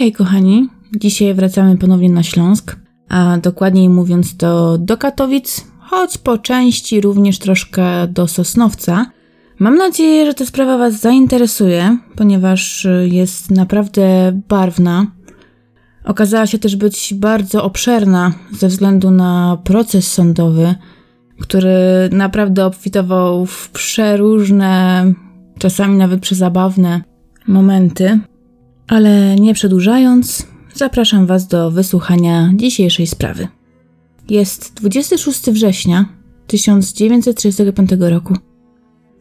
Hej kochani, dzisiaj wracamy ponownie na Śląsk, a dokładniej mówiąc to do Katowic, choć po części również troszkę do Sosnowca. Mam nadzieję, że ta sprawa Was zainteresuje, ponieważ jest naprawdę barwna. Okazała się też być bardzo obszerna ze względu na proces sądowy, który naprawdę obfitował w przeróżne, czasami nawet przezabawne momenty. Ale nie przedłużając, zapraszam Was do wysłuchania dzisiejszej sprawy. Jest 26 września 1935 roku.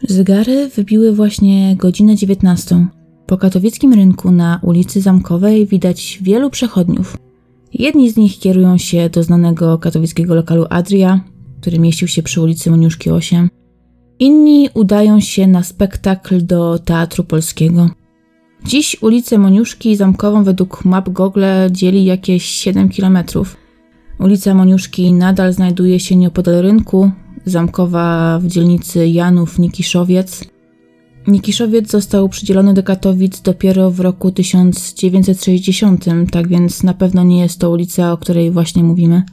Zegary wybiły właśnie godzinę 19. Po katowickim rynku na ulicy Zamkowej widać wielu przechodniów. Jedni z nich kierują się do znanego katowickiego lokalu Adria, który mieścił się przy ulicy Moniuszki 8. Inni udają się na spektakl do Teatru Polskiego. Dziś ulicę Moniuszki Zamkową według map Google dzieli jakieś 7 km. Ulica Moniuszki nadal znajduje się nieopodal rynku, Zamkowa w dzielnicy Janów-Nikiszowiec. Nikiszowiec został przydzielony do Katowic dopiero w roku 1960, tak więc na pewno nie jest to ulica, o której właśnie mówimy.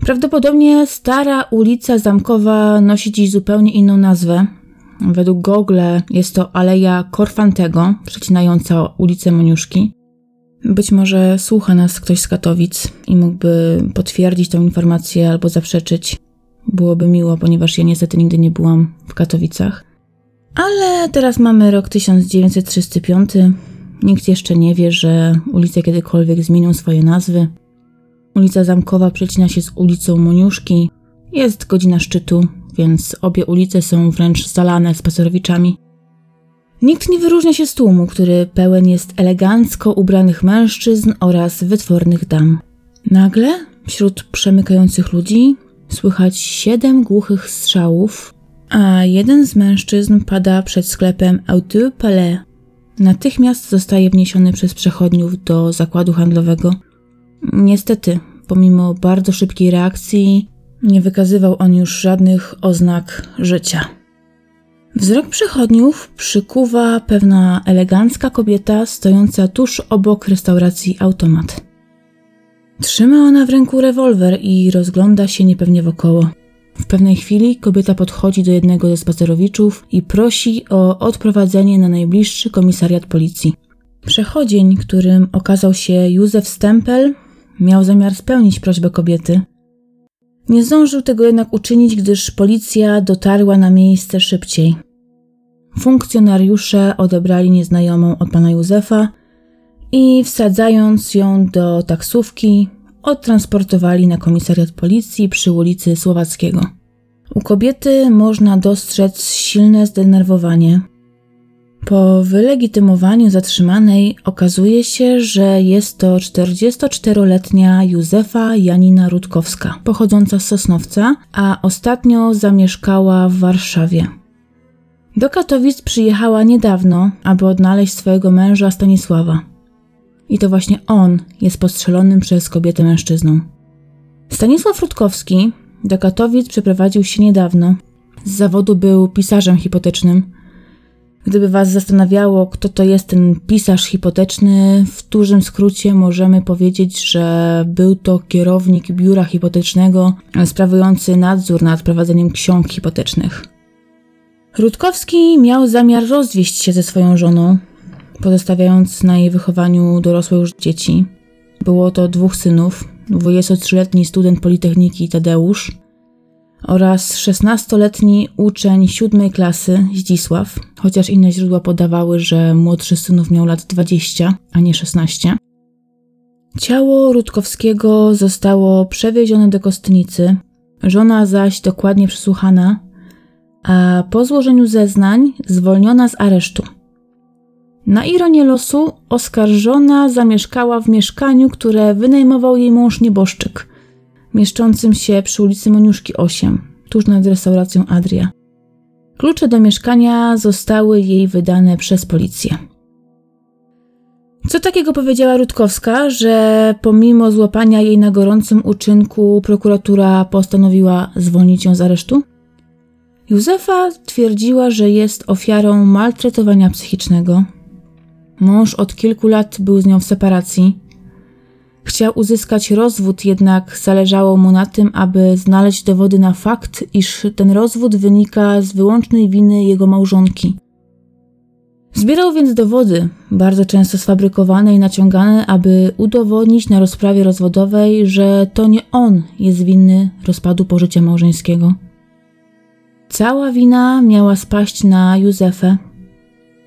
Prawdopodobnie stara ulica Zamkowa nosi dziś zupełnie inną nazwę, Według Google jest to Aleja Korfantego, przecinająca ulicę Moniuszki. Być może słucha nas ktoś z Katowic i mógłby potwierdzić tę informację albo zaprzeczyć. Byłoby miło, ponieważ ja niestety nigdy nie byłam w Katowicach. Ale teraz mamy rok 1935. Nikt jeszcze nie wie, że ulice kiedykolwiek zmienią swoje nazwy. Ulica Zamkowa przecina się z ulicą Moniuszki. Jest godzina szczytu, więc obie ulice są wręcz zalane spacerowiczami. Nikt nie wyróżnia się z tłumu, który pełen jest elegancko ubranych mężczyzn oraz wytwornych dam. Nagle, wśród przemykających ludzi, słychać siedem głuchych strzałów, a jeden z mężczyzn pada przed sklepem Auto Palais. Natychmiast zostaje wniesiony przez przechodniów do zakładu handlowego. Niestety, pomimo bardzo szybkiej reakcji, nie wykazywał on już żadnych oznak życia. Wzrok przechodniów przykuwa pewna elegancka kobieta stojąca tuż obok restauracji Automat. Trzyma ona w ręku rewolwer i rozgląda się niepewnie wokoło. W pewnej chwili kobieta podchodzi do jednego ze spacerowiczów i prosi o odprowadzenie na najbliższy komisariat policji. Przechodzień, którym okazał się Józef Stempel, miał zamiar spełnić prośbę kobiety, nie zdążył tego jednak uczynić, gdyż policja dotarła na miejsce szybciej. Funkcjonariusze odebrali nieznajomą od pana Józefa i wsadzając ją do taksówki, odtransportowali na komisariat policji przy ulicy Słowackiego. U kobiety można dostrzec silne zdenerwowanie, po wylegitymowaniu zatrzymanej okazuje się, że jest to 44-letnia Józefa Janina Rutkowska, pochodząca z Sosnowca, a ostatnio zamieszkała w Warszawie. Do Katowic przyjechała niedawno, aby odnaleźć swojego męża Stanisława. I to właśnie on jest postrzelonym przez kobietę mężczyzną. Stanisław Rutkowski do Katowic przeprowadził się niedawno. Z zawodu był pisarzem hipotecznym – Gdyby Was zastanawiało, kto to jest ten pisarz hipoteczny, w dużym skrócie możemy powiedzieć, że był to kierownik biura hipotecznego sprawujący nadzór nad prowadzeniem ksiąg hipotecznych. Rutkowski miał zamiar rozwieść się ze swoją żoną, pozostawiając na jej wychowaniu dorosłe już dzieci. Było to dwóch synów, 23-letni student Politechniki Tadeusz oraz 16-letni uczeń siódmej klasy Zdzisław, chociaż inne źródła podawały, że młodszy synów miał lat 20, a nie 16. Ciało Rutkowskiego zostało przewiezione do kostnicy, żona zaś dokładnie przesłuchana, a po złożeniu zeznań zwolniona z aresztu. Na ironię losu oskarżona zamieszkała w mieszkaniu, które wynajmował jej mąż nieboszczyk – mieszczącym się przy ulicy Moniuszki 8, tuż nad restauracją Adria. Klucze do mieszkania zostały jej wydane przez policję. Co takiego powiedziała Rutkowska, że pomimo złapania jej na gorącym uczynku prokuratura postanowiła zwolnić ją z aresztu? Józefa twierdziła, że jest ofiarą maltretowania psychicznego. Mąż od kilku lat był z nią w separacji. Chciał uzyskać rozwód, jednak zależało mu na tym, aby znaleźć dowody na fakt, iż ten rozwód wynika z wyłącznej winy jego małżonki. Zbierał więc dowody, bardzo często sfabrykowane i naciągane, aby udowodnić na rozprawie rozwodowej, że to nie on jest winny rozpadu pożycia małżeńskiego. Cała wina miała spaść na Józefę.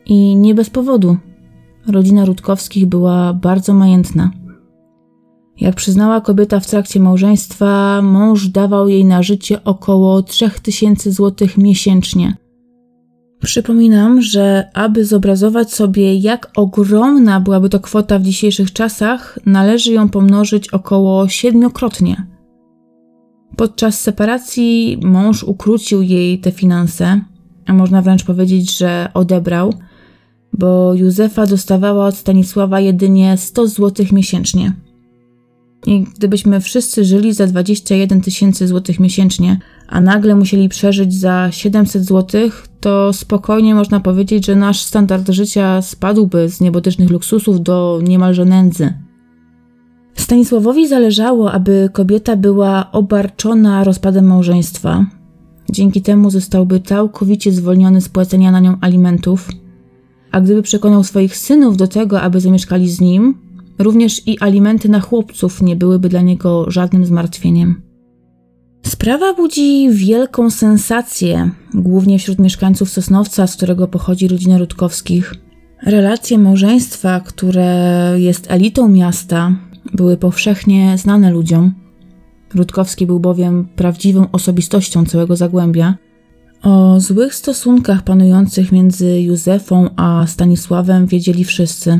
I nie bez powodu. Rodzina Rutkowskich była bardzo majętna. Jak przyznała kobieta w trakcie małżeństwa, mąż dawał jej na życie około 3000 zł miesięcznie. Przypominam, że aby zobrazować sobie, jak ogromna byłaby to kwota w dzisiejszych czasach, należy ją pomnożyć około siedmiokrotnie. Podczas separacji mąż ukrócił jej te finanse, a można wręcz powiedzieć, że odebrał, bo Józefa dostawała od Stanisława jedynie 100 zł miesięcznie. I gdybyśmy wszyscy żyli za 21 tysięcy złotych miesięcznie, a nagle musieli przeżyć za 700 złotych, to spokojnie można powiedzieć, że nasz standard życia spadłby z niebotycznych luksusów do niemalże nędzy. Stanisławowi zależało, aby kobieta była obarczona rozpadem małżeństwa. Dzięki temu zostałby całkowicie zwolniony z płacenia na nią alimentów. A gdyby przekonał swoich synów do tego, aby zamieszkali z nim, również i alimenty na chłopców nie byłyby dla niego żadnym zmartwieniem. Sprawa budzi wielką sensację, głównie wśród mieszkańców Sosnowca, z którego pochodzi rodzina Rutkowskich. Relacje małżeństwa, które jest elitą miasta, były powszechnie znane ludziom. Rutkowski był bowiem prawdziwą osobistością całego Zagłębia. O złych stosunkach panujących między Józefą a Stanisławem wiedzieli wszyscy.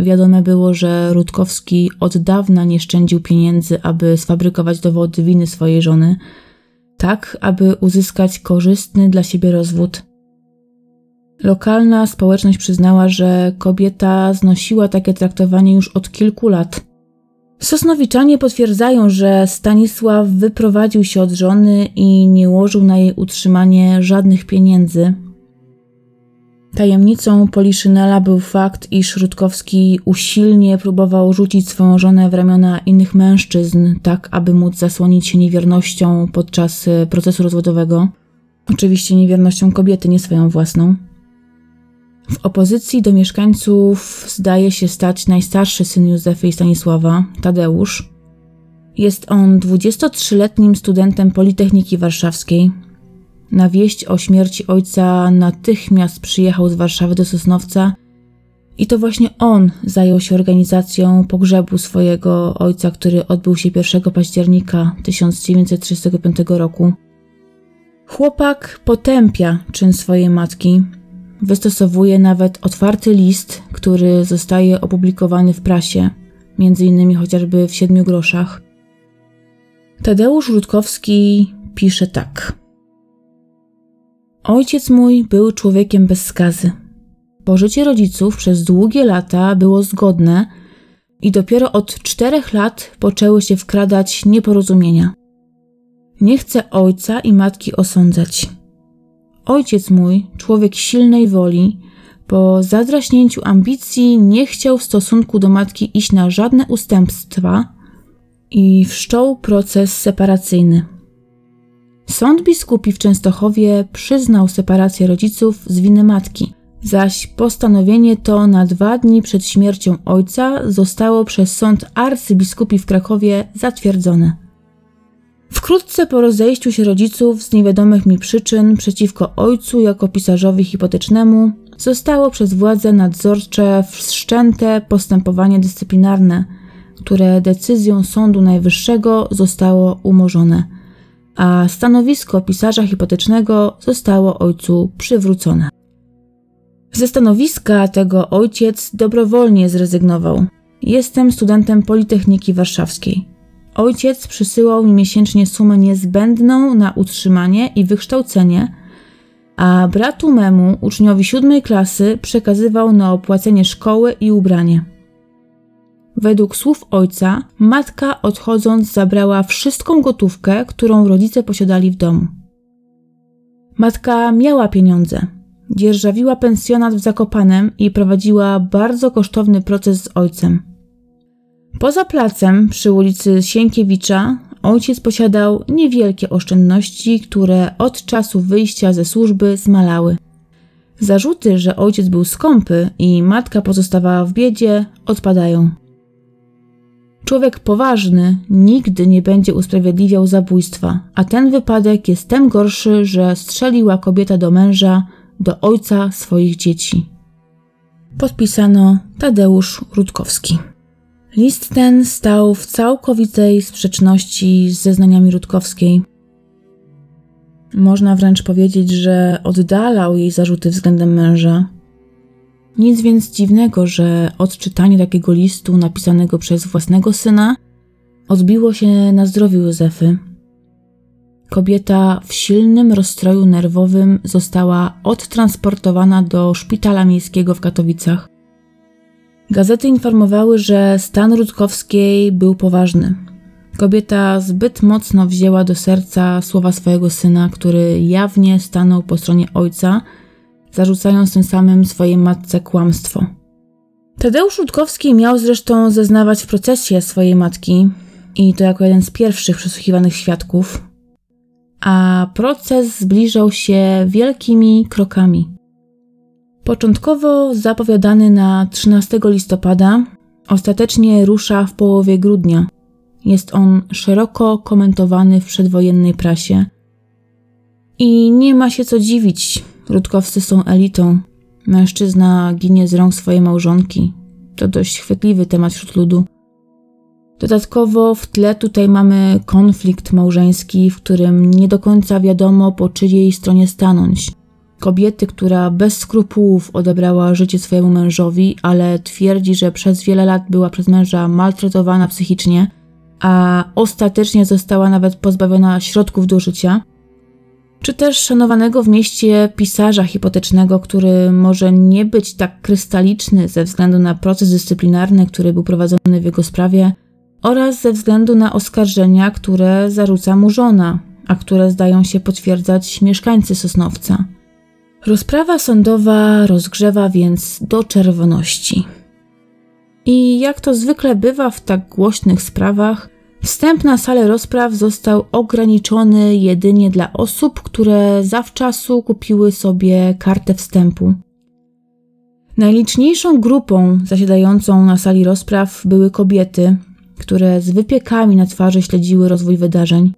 Wiadome było, że Rutkowski od dawna nie szczędził pieniędzy, aby sfabrykować dowody winy swojej żony, tak aby uzyskać korzystny dla siebie rozwód. Lokalna społeczność przyznała, że kobieta znosiła takie traktowanie już od kilku lat. Sosnowiczanie potwierdzają, że Stanisław wyprowadził się od żony i nie łożył na jej utrzymanie żadnych pieniędzy, Tajemnicą Poliszynela był fakt, iż Rutkowski usilnie próbował rzucić swoją żonę w ramiona innych mężczyzn, tak aby móc zasłonić się niewiernością podczas e, procesu rozwodowego. Oczywiście niewiernością kobiety, nie swoją własną. W opozycji do mieszkańców zdaje się stać najstarszy syn Józefy i Stanisława, Tadeusz. Jest on 23-letnim studentem Politechniki Warszawskiej, na wieść o śmierci ojca natychmiast przyjechał z Warszawy do Sosnowca i to właśnie on zajął się organizacją pogrzebu swojego ojca, który odbył się 1 października 1935 roku. Chłopak potępia czyn swojej matki. Wystosowuje nawet otwarty list, który zostaje opublikowany w prasie, między innymi chociażby w Siedmiu Groszach. Tadeusz Rutkowski pisze tak. Ojciec mój był człowiekiem bez skazy. Pożycie rodziców przez długie lata było zgodne i dopiero od czterech lat poczęły się wkradać nieporozumienia. Nie chcę ojca i matki osądzać. Ojciec mój, człowiek silnej woli, po zadraśnięciu ambicji nie chciał w stosunku do matki iść na żadne ustępstwa i wszczął proces separacyjny. Sąd biskupi w Częstochowie przyznał separację rodziców z winy matki, zaś postanowienie to na dwa dni przed śmiercią ojca zostało przez sąd arcybiskupi w Krakowie zatwierdzone. Wkrótce po rozejściu się rodziców z niewiadomych mi przyczyn przeciwko ojcu jako pisarzowi hipotecznemu zostało przez władze nadzorcze wszczęte postępowanie dyscyplinarne, które decyzją Sądu Najwyższego zostało umorzone a stanowisko pisarza hipotecznego zostało ojcu przywrócone. Ze stanowiska tego ojciec dobrowolnie zrezygnował. Jestem studentem Politechniki Warszawskiej. Ojciec przysyłał mi miesięcznie sumę niezbędną na utrzymanie i wykształcenie, a bratu memu, uczniowi siódmej klasy, przekazywał na opłacenie szkoły i ubranie. Według słów ojca, matka odchodząc zabrała wszystką gotówkę, którą rodzice posiadali w domu. Matka miała pieniądze, dzierżawiła pensjonat w Zakopanem i prowadziła bardzo kosztowny proces z ojcem. Poza placem przy ulicy Sienkiewicza ojciec posiadał niewielkie oszczędności, które od czasu wyjścia ze służby zmalały. Zarzuty, że ojciec był skąpy i matka pozostawała w biedzie, odpadają. Człowiek poważny nigdy nie będzie usprawiedliwiał zabójstwa, a ten wypadek jest tym gorszy, że strzeliła kobieta do męża, do ojca swoich dzieci. Podpisano Tadeusz Rutkowski. List ten stał w całkowitej sprzeczności z zeznaniami Rutkowskiej. Można wręcz powiedzieć, że oddalał jej zarzuty względem męża. Nic więc dziwnego, że odczytanie takiego listu napisanego przez własnego syna odbiło się na zdrowiu Józefy. Kobieta w silnym rozstroju nerwowym została odtransportowana do szpitala miejskiego w Katowicach. Gazety informowały, że stan Rutkowskiej był poważny. Kobieta zbyt mocno wzięła do serca słowa swojego syna, który jawnie stanął po stronie ojca, zarzucając tym samym swojej matce kłamstwo. Tadeusz Rutkowski miał zresztą zeznawać w procesie swojej matki, i to jako jeden z pierwszych przesłuchiwanych świadków, a proces zbliżał się wielkimi krokami. Początkowo zapowiadany na 13 listopada, ostatecznie rusza w połowie grudnia. Jest on szeroko komentowany w przedwojennej prasie. I nie ma się co dziwić, Rutkowscy są elitą. Mężczyzna ginie z rąk swojej małżonki. To dość chwytliwy temat wśród ludu. Dodatkowo w tle tutaj mamy konflikt małżeński, w którym nie do końca wiadomo po czyjej stronie stanąć. Kobiety, która bez skrupułów odebrała życie swojemu mężowi, ale twierdzi, że przez wiele lat była przez męża maltretowana psychicznie, a ostatecznie została nawet pozbawiona środków do życia. Czy też szanowanego w mieście pisarza hipotecznego, który może nie być tak krystaliczny ze względu na proces dyscyplinarny, który był prowadzony w jego sprawie, oraz ze względu na oskarżenia, które zarzuca mu żona, a które zdają się potwierdzać mieszkańcy Sosnowca. Rozprawa sądowa rozgrzewa więc do czerwoności. I jak to zwykle bywa w tak głośnych sprawach, wstęp na salę rozpraw został ograniczony jedynie dla osób, które zawczasu kupiły sobie kartę wstępu. Najliczniejszą grupą zasiadającą na sali rozpraw były kobiety, które z wypiekami na twarzy śledziły rozwój wydarzeń.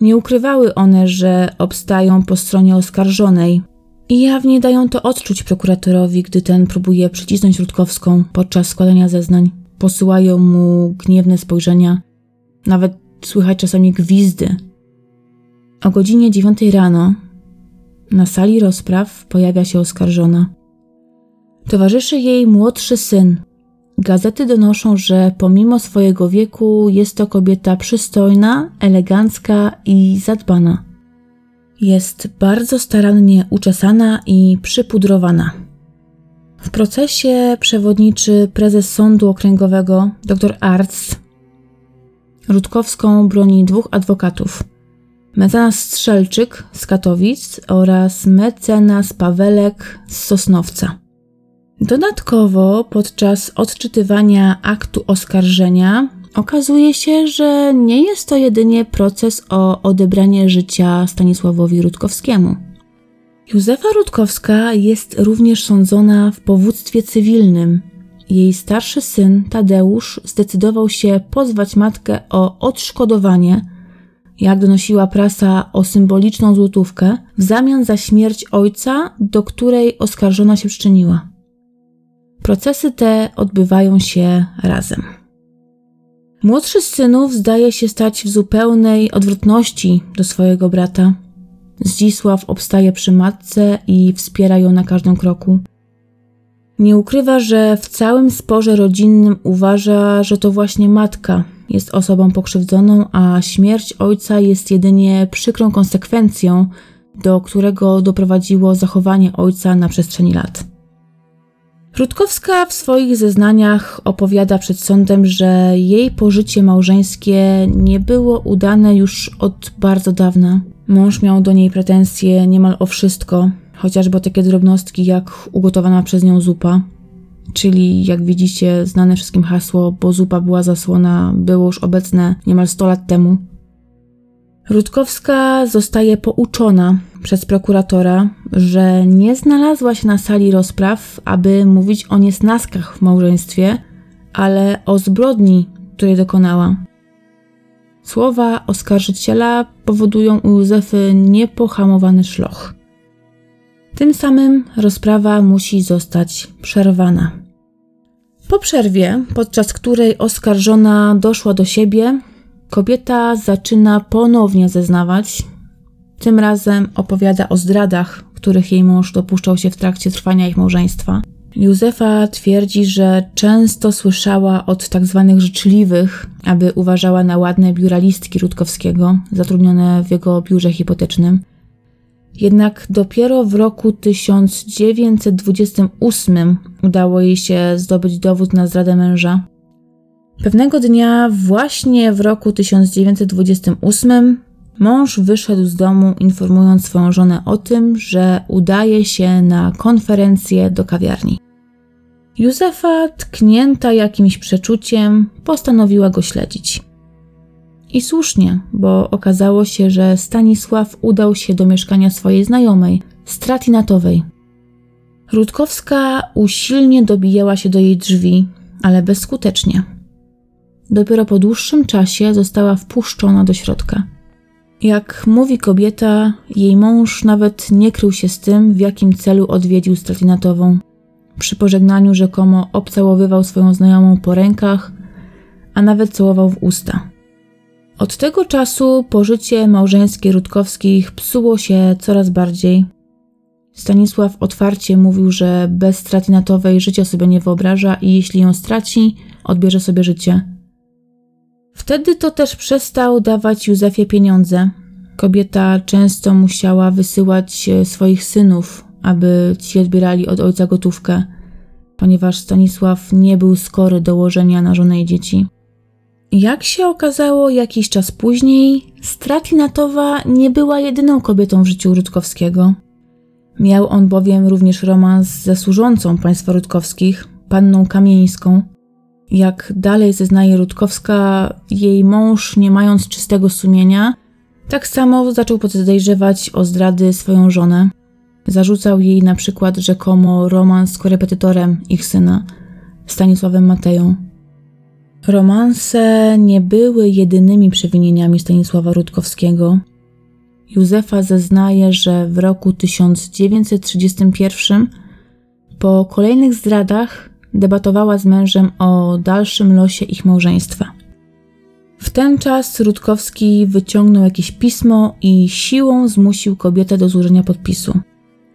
Nie ukrywały one, że obstają po stronie oskarżonej i jawnie dają to odczuć prokuratorowi, gdy ten próbuje przycisnąć Rutkowską podczas składania zeznań. Posyłają mu gniewne spojrzenia, nawet słychać czasami gwizdy. O godzinie dziewiątej rano na sali rozpraw pojawia się oskarżona. Towarzyszy jej młodszy syn, Gazety donoszą, że pomimo swojego wieku jest to kobieta przystojna, elegancka i zadbana. Jest bardzo starannie uczesana i przypudrowana. W procesie przewodniczy prezes Sądu Okręgowego dr Arts. Rutkowską broni dwóch adwokatów. Mecenas Strzelczyk z Katowic oraz mecenas Pawelek z Sosnowca. Dodatkowo podczas odczytywania aktu oskarżenia okazuje się, że nie jest to jedynie proces o odebranie życia Stanisławowi Rutkowskiemu. Józefa Rutkowska jest również sądzona w powództwie cywilnym. Jej starszy syn, Tadeusz, zdecydował się pozwać matkę o odszkodowanie, jak donosiła prasa, o symboliczną złotówkę, w zamian za śmierć ojca, do której oskarżona się przyczyniła. Procesy te odbywają się razem. Młodszy z synów zdaje się stać w zupełnej odwrotności do swojego brata. Zdzisław obstaje przy matce i wspiera ją na każdym kroku. Nie ukrywa, że w całym sporze rodzinnym uważa, że to właśnie matka jest osobą pokrzywdzoną, a śmierć ojca jest jedynie przykrą konsekwencją, do którego doprowadziło zachowanie ojca na przestrzeni lat. Rutkowska w swoich zeznaniach opowiada przed sądem, że jej pożycie małżeńskie nie było udane już od bardzo dawna. Mąż miał do niej pretensje niemal o wszystko. chociażby takie drobnostki jak ugotowana przez nią zupa, czyli jak widzicie znane wszystkim hasło, bo zupa była zasłona, było już obecne niemal 100 lat temu. Rutkowska zostaje pouczona przez prokuratora, że nie znalazła się na sali rozpraw, aby mówić o niesnaskach w małżeństwie, ale o zbrodni, której dokonała. Słowa oskarżyciela powodują u Józefy niepohamowany szloch. Tym samym rozprawa musi zostać przerwana. Po przerwie, podczas której oskarżona doszła do siebie, kobieta zaczyna ponownie zeznawać. Tym razem opowiada o zdradach, których jej mąż dopuszczał się w trakcie trwania ich małżeństwa. Józefa twierdzi, że często słyszała od tak zwanych życzliwych, aby uważała na ładne biuralistki Rutkowskiego, zatrudnione w jego biurze hipotecznym. Jednak dopiero w roku 1928 udało jej się zdobyć dowód na zdradę męża. Pewnego dnia, właśnie w roku 1928, mąż wyszedł z domu, informując swoją żonę o tym, że udaje się na konferencję do kawiarni. Józefa, tknięta jakimś przeczuciem, postanowiła go śledzić. I słusznie, bo okazało się, że Stanisław udał się do mieszkania swojej znajomej, Stratinatowej. Rutkowska usilnie dobijała się do jej drzwi, ale bezskutecznie. Dopiero po dłuższym czasie została wpuszczona do środka. Jak mówi kobieta, jej mąż nawet nie krył się z tym, w jakim celu odwiedził Stratinatową. Przy pożegnaniu rzekomo obcałowywał swoją znajomą po rękach, a nawet całował w usta. Od tego czasu pożycie małżeńskie Rutkowskich psuło się coraz bardziej. Stanisław otwarcie mówił, że bez straty natowej życia sobie nie wyobraża i jeśli ją straci, odbierze sobie życie. Wtedy to też przestał dawać Józefie pieniądze. Kobieta często musiała wysyłać swoich synów, aby ci odbierali od ojca gotówkę, ponieważ Stanisław nie był skory do łożenia na żonę i dzieci. Jak się okazało jakiś czas później, Stratlinatowa nie była jedyną kobietą w życiu Rutkowskiego. Miał on bowiem również romans ze służącą państwa Rutkowskich, panną Kamieńską. Jak dalej zeznaje Rutkowska, jej mąż, nie mając czystego sumienia, tak samo zaczął podejrzewać o zdrady swoją żonę. Zarzucał jej na przykład rzekomo romans z korepetytorem ich syna, Stanisławem Mateją. Romanse nie były jedynymi przewinieniami Stanisława Rutkowskiego. Józefa zeznaje, że w roku 1931 po kolejnych zdradach debatowała z mężem o dalszym losie ich małżeństwa. W ten czas Rutkowski wyciągnął jakieś pismo i siłą zmusił kobietę do złożenia podpisu.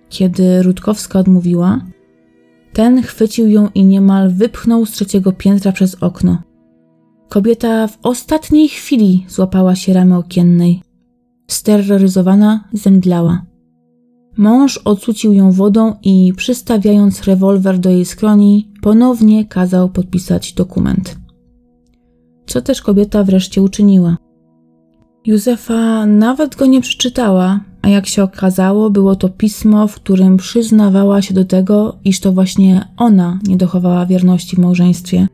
Kiedy Rutkowska odmówiła, ten chwycił ją i niemal wypchnął z trzeciego piętra przez okno. Kobieta w ostatniej chwili złapała się ramy okiennej. Steroryzowana zemdlała. Mąż odsucił ją wodą i przystawiając rewolwer do jej skroni, ponownie kazał podpisać dokument. Co też kobieta wreszcie uczyniła. Józefa nawet go nie przeczytała, a jak się okazało, było to pismo, w którym przyznawała się do tego, iż to właśnie ona nie dochowała wierności w małżeństwie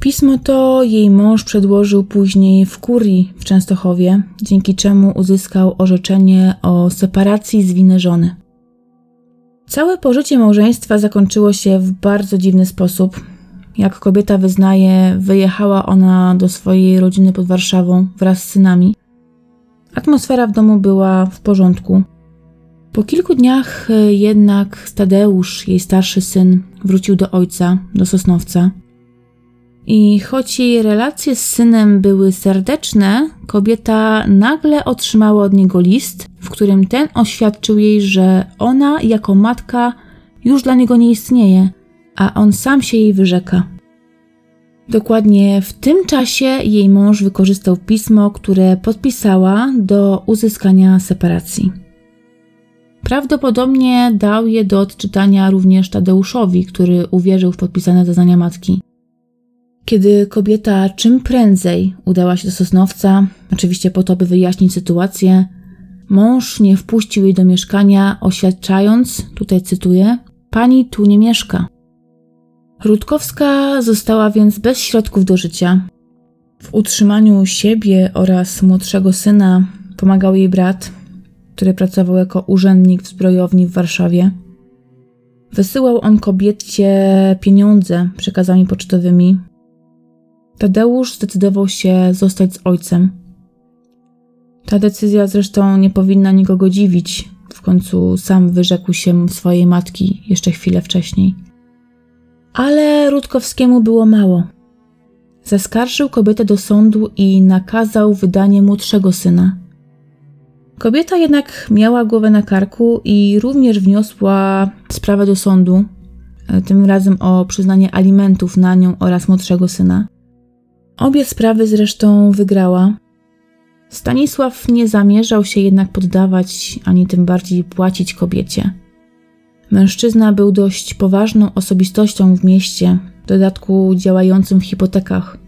Pismo to jej mąż przedłożył później w kurii w Częstochowie, dzięki czemu uzyskał orzeczenie o separacji z winy żony. Całe pożycie małżeństwa zakończyło się w bardzo dziwny sposób. Jak kobieta wyznaje, wyjechała ona do swojej rodziny pod Warszawą wraz z synami. Atmosfera w domu była w porządku. Po kilku dniach jednak Tadeusz, jej starszy syn, wrócił do ojca, do Sosnowca. I choć jej relacje z synem były serdeczne, kobieta nagle otrzymała od niego list, w którym ten oświadczył jej, że ona jako matka już dla niego nie istnieje, a on sam się jej wyrzeka. Dokładnie w tym czasie jej mąż wykorzystał pismo, które podpisała do uzyskania separacji. Prawdopodobnie dał je do odczytania również Tadeuszowi, który uwierzył w podpisane zeznania matki. Kiedy kobieta czym prędzej udała się do Sosnowca, oczywiście po to, by wyjaśnić sytuację, Mąż nie wpuścił jej do mieszkania, oświadczając, tutaj cytuję, pani tu nie mieszka. Rutkowska została więc bez środków do życia. W utrzymaniu siebie oraz młodszego syna pomagał jej brat, który pracował jako urzędnik w zbrojowni w Warszawie. Wysyłał on kobiecie pieniądze przekazami pocztowymi. Tadeusz zdecydował się zostać z ojcem. Ta decyzja zresztą nie powinna nikogo dziwić. W końcu sam wyrzekł się swojej matki jeszcze chwilę wcześniej. Ale Rutkowskiemu było mało. Zaskarżył kobietę do sądu i nakazał wydanie młodszego syna. Kobieta jednak miała głowę na karku i również wniosła sprawę do sądu, e, tym razem o przyznanie alimentów na nią oraz młodszego syna. Obie sprawy zresztą wygrała. Stanisław nie zamierzał się jednak poddawać, ani tym bardziej płacić kobiecie. Mężczyzna był dość poważną osobistością w mieście, w dodatku działającym w hipotekach.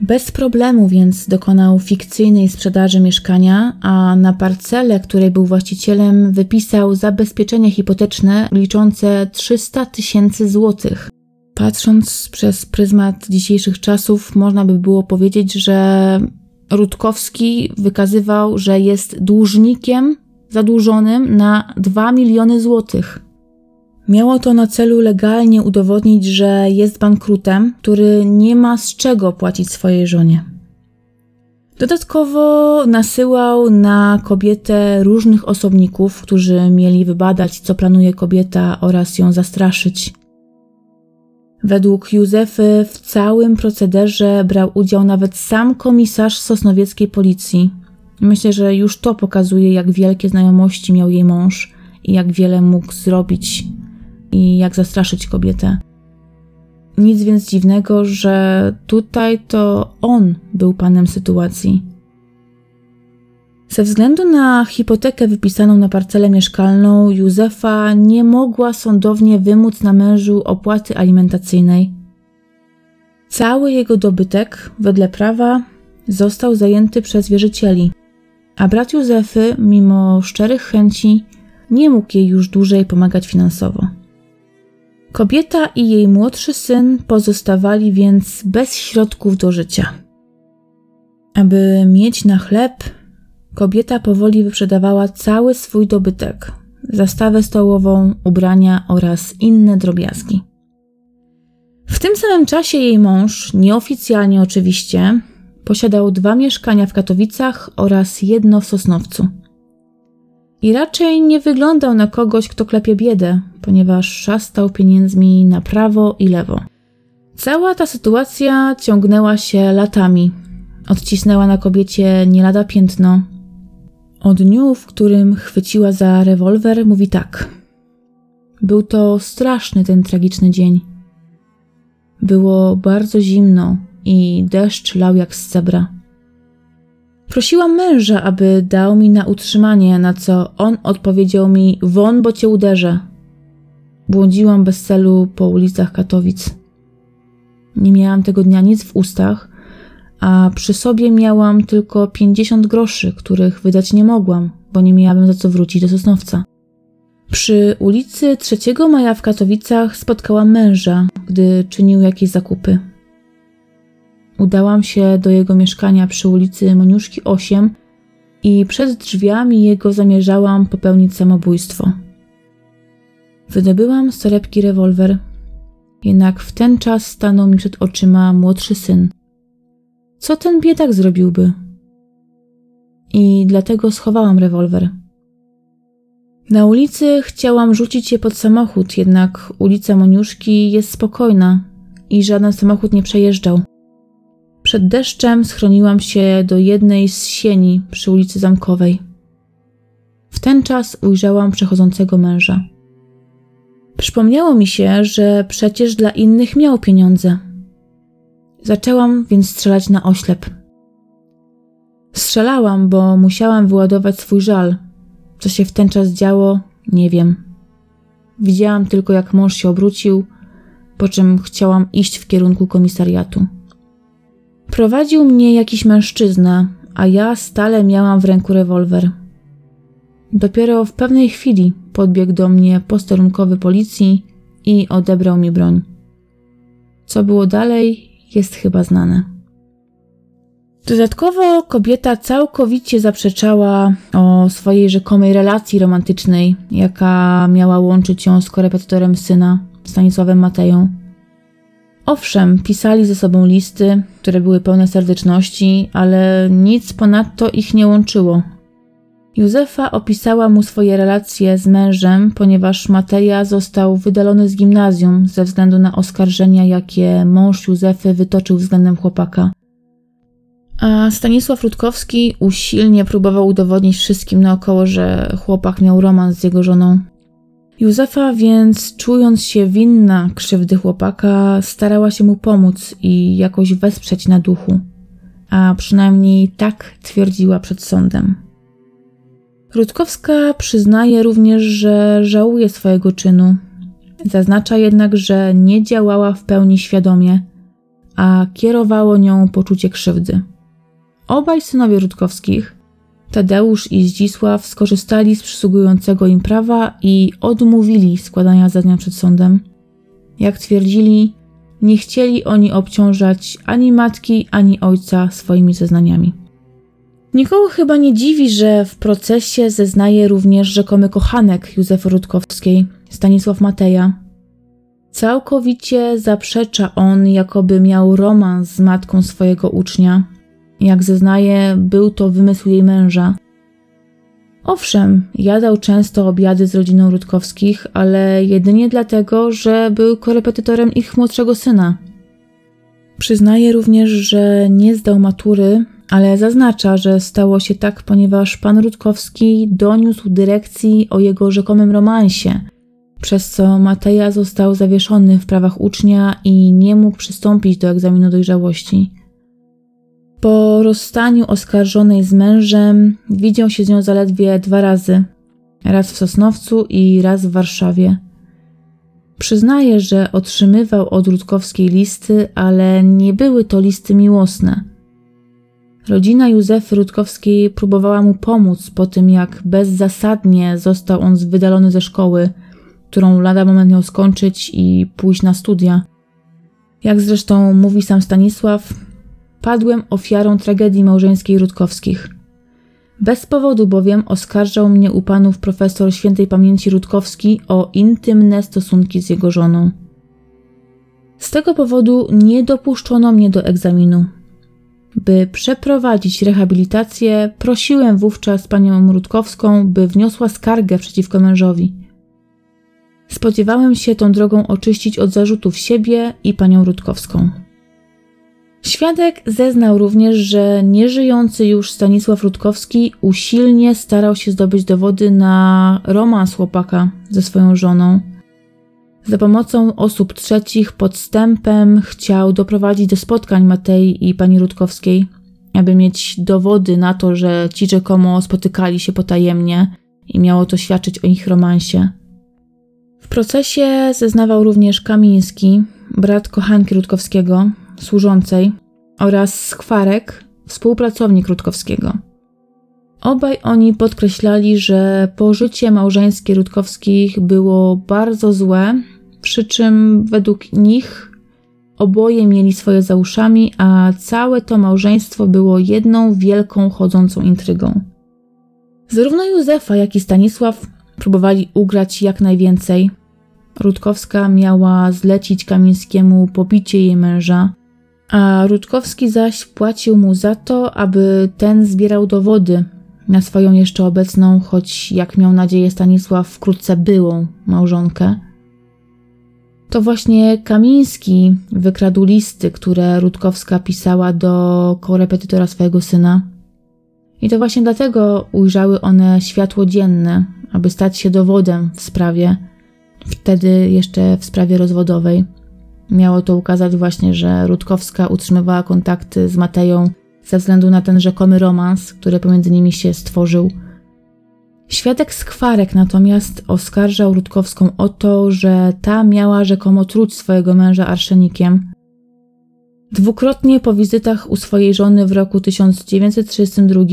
Bez problemu więc dokonał fikcyjnej sprzedaży mieszkania, a na parcelę, której był właścicielem, wypisał zabezpieczenie hipoteczne liczące 300 tysięcy złotych. Patrząc przez pryzmat dzisiejszych czasów, można by było powiedzieć, że Rutkowski wykazywał, że jest dłużnikiem zadłużonym na 2 miliony złotych. Miało to na celu legalnie udowodnić, że jest bankrutem, który nie ma z czego płacić swojej żonie. Dodatkowo nasyłał na kobietę różnych osobników, którzy mieli wybadać, co planuje kobieta oraz ją zastraszyć. Według Józefy w całym procederze brał udział nawet sam komisarz sosnowieckiej policji. Myślę, że już to pokazuje, jak wielkie znajomości miał jej mąż i jak wiele mógł zrobić i jak zastraszyć kobietę. Nic więc dziwnego, że tutaj to on był panem sytuacji. Ze względu na hipotekę wypisaną na parcelę mieszkalną, Józefa nie mogła sądownie wymóc na mężu opłaty alimentacyjnej. Cały jego dobytek, wedle prawa, został zajęty przez wierzycieli, a brat Józefy, mimo szczerych chęci, nie mógł jej już dłużej pomagać finansowo. Kobieta i jej młodszy syn pozostawali więc bez środków do życia. Aby mieć na chleb, kobieta powoli wyprzedawała cały swój dobytek zastawę stołową, ubrania oraz inne drobiazgi. W tym samym czasie jej mąż, nieoficjalnie oczywiście, posiadał dwa mieszkania w Katowicach oraz jedno w Sosnowcu. I raczej nie wyglądał na kogoś, kto klepie biedę, ponieważ szastał pieniędzmi na prawo i lewo. Cała ta sytuacja ciągnęła się latami. Odcisnęła na kobiecie nie lada piętno. O dniu, w którym chwyciła za rewolwer, mówi tak. Był to straszny ten tragiczny dzień. Było bardzo zimno i deszcz lał jak z cebra. Prosiłam męża, aby dał mi na utrzymanie, na co on odpowiedział mi: Won, bo cię uderzę. Błądziłam bez celu po ulicach Katowic. Nie miałam tego dnia nic w ustach, a przy sobie miałam tylko 50 groszy, których wydać nie mogłam, bo nie miałabym za co wrócić do Sosnowca. Przy ulicy 3 Maja w Katowicach spotkałam męża, gdy czynił jakieś zakupy. Udałam się do jego mieszkania przy ulicy Moniuszki 8 i przed drzwiami jego zamierzałam popełnić samobójstwo. Wydobyłam z torebki rewolwer, jednak w ten czas stanął mi przed oczyma młodszy syn. Co ten biedak zrobiłby? I dlatego schowałam rewolwer. Na ulicy chciałam rzucić je pod samochód, jednak ulica Moniuszki jest spokojna i żaden samochód nie przejeżdżał. Przed deszczem schroniłam się do jednej z sieni przy ulicy Zamkowej. W ten czas ujrzałam przechodzącego męża. Przypomniało mi się, że przecież dla innych miał pieniądze. Zaczęłam więc strzelać na oślep. Strzelałam, bo musiałam wyładować swój żal. Co się w ten czas działo, nie wiem. Widziałam tylko, jak mąż się obrócił, po czym chciałam iść w kierunku komisariatu. Prowadził mnie jakiś mężczyzna, a ja stale miałam w ręku rewolwer. dopiero w pewnej chwili podbiegł do mnie posterunkowy policji i odebrał mi broń. Co było dalej, jest chyba znane. Dodatkowo kobieta całkowicie zaprzeczała o swojej rzekomej relacji romantycznej, jaka miała łączyć ją z korepetytorem syna, Stanisławem Mateją. Owszem, pisali ze sobą listy, które były pełne serdeczności, ale nic ponadto ich nie łączyło. Józefa opisała mu swoje relacje z mężem, ponieważ Mateja został wydalony z gimnazjum ze względu na oskarżenia, jakie mąż Józefy wytoczył względem chłopaka. A Stanisław Rutkowski usilnie próbował udowodnić wszystkim naokoło, że chłopak miał romans z jego żoną. Józefa więc, czując się winna krzywdy chłopaka, starała się mu pomóc i jakoś wesprzeć na duchu. A przynajmniej tak twierdziła przed sądem. Rutkowska przyznaje również, że żałuje swojego czynu. Zaznacza jednak, że nie działała w pełni świadomie, a kierowało nią poczucie krzywdy. Obaj synowie Rutkowskich, Tadeusz i Zdzisław, skorzystali z przysługującego im prawa i odmówili składania zeznań przed sądem. Jak twierdzili, nie chcieli oni obciążać ani matki, ani ojca swoimi zeznaniami. Nikogo chyba nie dziwi, że w procesie zeznaje również rzekomy kochanek Józefy Rutkowskiej, Stanisław Mateja. Całkowicie zaprzecza on, jakoby miał romans z matką swojego ucznia. Jak zeznaje, był to wymysł jej męża. Owszem, jadał często obiady z rodziną Rutkowskich, ale jedynie dlatego, że był korepetytorem ich młodszego syna. Przyznaje również, że nie zdał matury, ale zaznacza, że stało się tak, ponieważ pan Rutkowski doniósł dyrekcji o jego rzekomym romansie, przez co Mateja został zawieszony w prawach ucznia i nie mógł przystąpić do egzaminu dojrzałości. Po rozstaniu oskarżonej z mężem widział się z nią zaledwie dwa razy, raz w Sosnowcu i raz w Warszawie. Przyznaje, że otrzymywał od Rutkowskiej listy, ale nie były to listy miłosne – Rodzina Józefy Rutkowskiej próbowała mu pomóc po tym, jak bezzasadnie został on wydalony ze szkoły, którą lada moment miał skończyć i pójść na studia. Jak zresztą mówi sam Stanisław, padłem ofiarą tragedii małżeńskiej Rutkowskich. Bez powodu bowiem oskarżał mnie u panów profesor świętej pamięci Rutkowski o intymne stosunki z jego żoną. Z tego powodu nie dopuszczono mnie do egzaminu. By przeprowadzić rehabilitację, prosiłem wówczas panią Rutkowską, by wniosła skargę przeciwko mężowi. Spodziewałem się tą drogą oczyścić od zarzutów siebie i panią Rutkowską. Świadek zeznał również, że nieżyjący już Stanisław Rutkowski usilnie starał się zdobyć dowody na romans chłopaka ze swoją żoną za pomocą osób trzecich podstępem chciał doprowadzić do spotkań Matei i pani Rutkowskiej, aby mieć dowody na to, że ci rzekomo spotykali się potajemnie i miało to świadczyć o ich romansie. W procesie zeznawał również Kamiński, brat kochanki Rutkowskiego, służącej, oraz Skwarek, współpracownik Rutkowskiego. Obaj oni podkreślali, że pożycie małżeńskie Rutkowskich było bardzo złe przy czym według nich oboje mieli swoje za uszami, a całe to małżeństwo było jedną wielką chodzącą intrygą. Zarówno Józefa, jak i Stanisław próbowali ugrać jak najwięcej. Rutkowska miała zlecić Kamińskiemu pobicie jej męża, a Rutkowski zaś płacił mu za to, aby ten zbierał dowody na swoją jeszcze obecną, choć jak miał nadzieję Stanisław, wkrótce byłą małżonkę. To właśnie Kamiński wykradł listy, które Rutkowska pisała do korepetytora swojego syna. I to właśnie dlatego ujrzały one światło dzienne, aby stać się dowodem w sprawie, wtedy jeszcze w sprawie rozwodowej. Miało to ukazać właśnie, że Rutkowska utrzymywała kontakty z Mateją ze względu na ten rzekomy romans, który pomiędzy nimi się stworzył – Świadek Skwarek natomiast oskarżał Rutkowską o to, że ta miała rzekomo truć swojego męża arszenikiem. Dwukrotnie po wizytach u swojej żony w roku 1932,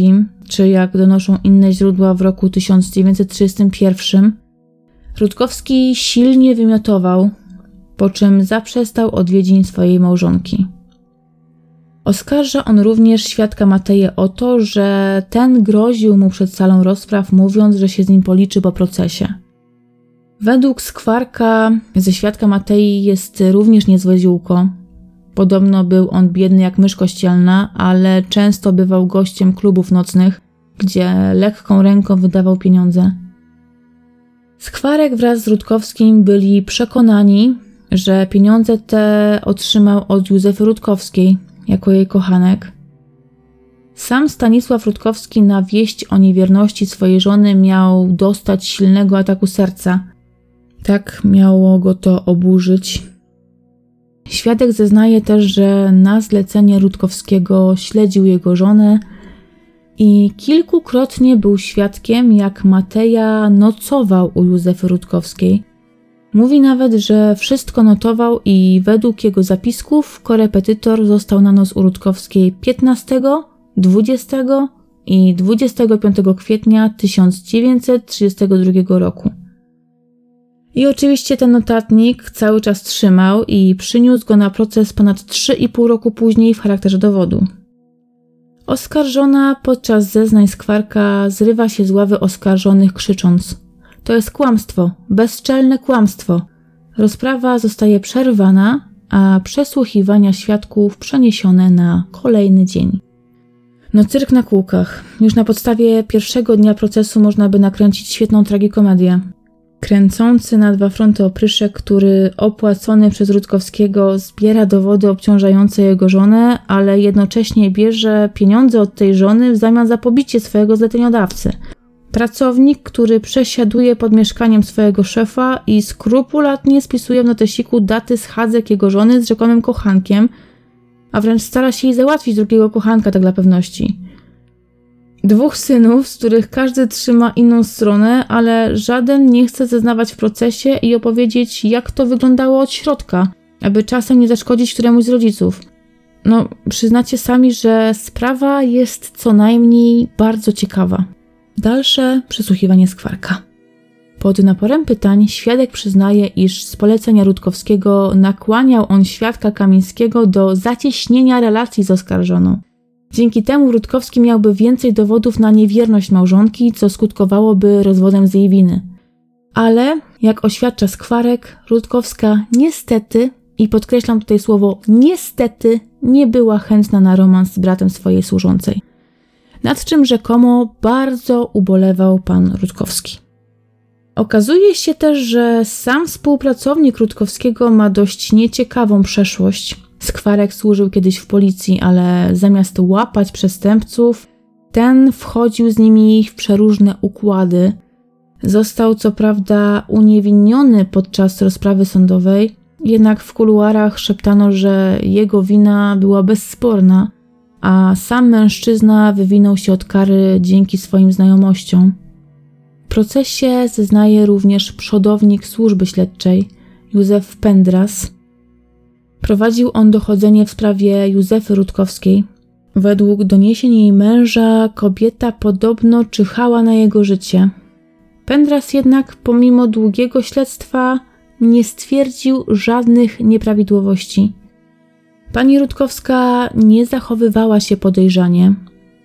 czy jak donoszą inne źródła w roku 1931, Rutkowski silnie wymiotował, po czym zaprzestał odwiedzin swojej małżonki. Oskarża on również świadka Mateję o to, że ten groził mu przed salą rozpraw, mówiąc, że się z nim policzy po procesie. Według skwarka ze świadka Matei jest również niezłe ziółko. Podobno był on biedny jak mysz kościelna, ale często bywał gościem klubów nocnych, gdzie lekką ręką wydawał pieniądze. Skwarek wraz z Rutkowskim byli przekonani, że pieniądze te otrzymał od Józefy Rutkowskiej jako jej kochanek. Sam Stanisław Rutkowski na wieść o niewierności swojej żony miał dostać silnego ataku serca. Tak miało go to oburzyć. Świadek zeznaje też, że na zlecenie Rutkowskiego śledził jego żonę i kilkukrotnie był świadkiem, jak Mateja nocował u Józefy Rutkowskiej. Mówi nawet, że wszystko notował i według jego zapisków korepetytor został na nos u Rutkowskiej 15, 20 i 25 kwietnia 1932 roku. I oczywiście ten notatnik cały czas trzymał i przyniósł go na proces ponad 3,5 roku później w charakterze dowodu. Oskarżona podczas zeznań skwarka zrywa się z ławy oskarżonych krzycząc: To jest kłamstwo, bezczelne kłamstwo. Rozprawa zostaje przerwana, a przesłuchiwania świadków przeniesione na kolejny dzień. No cyrk na kółkach. Już na podstawie pierwszego dnia procesu można by nakręcić świetną tragikomedię. Kręcący na dwa fronty opryszek, który opłacony przez Rutkowskiego zbiera dowody obciążające jego żonę, ale jednocześnie bierze pieniądze od tej żony w zamian za pobicie swojego zleceniodawcy. Pracownik, który przesiaduje pod mieszkaniem swojego szefa i skrupulatnie spisuje w notesiku daty schadzek jego żony z rzekomym kochankiem, a wręcz stara się jej załatwić drugiego kochanka tak dla pewności. Dwóch synów, z których każdy trzyma inną stronę, ale żaden nie chce zeznawać w procesie i opowiedzieć, jak to wyglądało od środka, aby czasem nie zaszkodzić któremuś z rodziców. No, przyznacie sami, że sprawa jest co najmniej bardzo ciekawa. Dalsze przesłuchiwanie skwarka. Pod naporem pytań świadek przyznaje, iż z polecenia Rutkowskiego nakłaniał on świadka Kamińskiego do zacieśnienia relacji z oskarżoną. Dzięki temu Rutkowski miałby więcej dowodów na niewierność małżonki, co skutkowałoby rozwodem z jej winy. Ale, jak oświadcza Skwarek, Rutkowska niestety, i podkreślam tutaj słowo niestety, nie była chętna na romans z bratem swojej służącej. Nad czym rzekomo bardzo ubolewał pan Rutkowski. Okazuje się też, że sam współpracownik Rutkowskiego ma dość nieciekawą przeszłość – Skwarek służył kiedyś w policji, ale zamiast łapać przestępców, ten wchodził z nimi w przeróżne układy. Został co prawda uniewinniony podczas rozprawy sądowej, jednak w kuluarach szeptano, że jego wina była bezsporna, a sam mężczyzna wywinął się od kary dzięki swoim znajomościom. W procesie zeznaje również przodownik służby śledczej Józef Pendras, Prowadził on dochodzenie w sprawie Józefy Rutkowskiej. Według doniesień jej męża, kobieta podobno czyhała na jego życie. Pendras jednak, pomimo długiego śledztwa, nie stwierdził żadnych nieprawidłowości. Pani Rutkowska nie zachowywała się podejrzanie.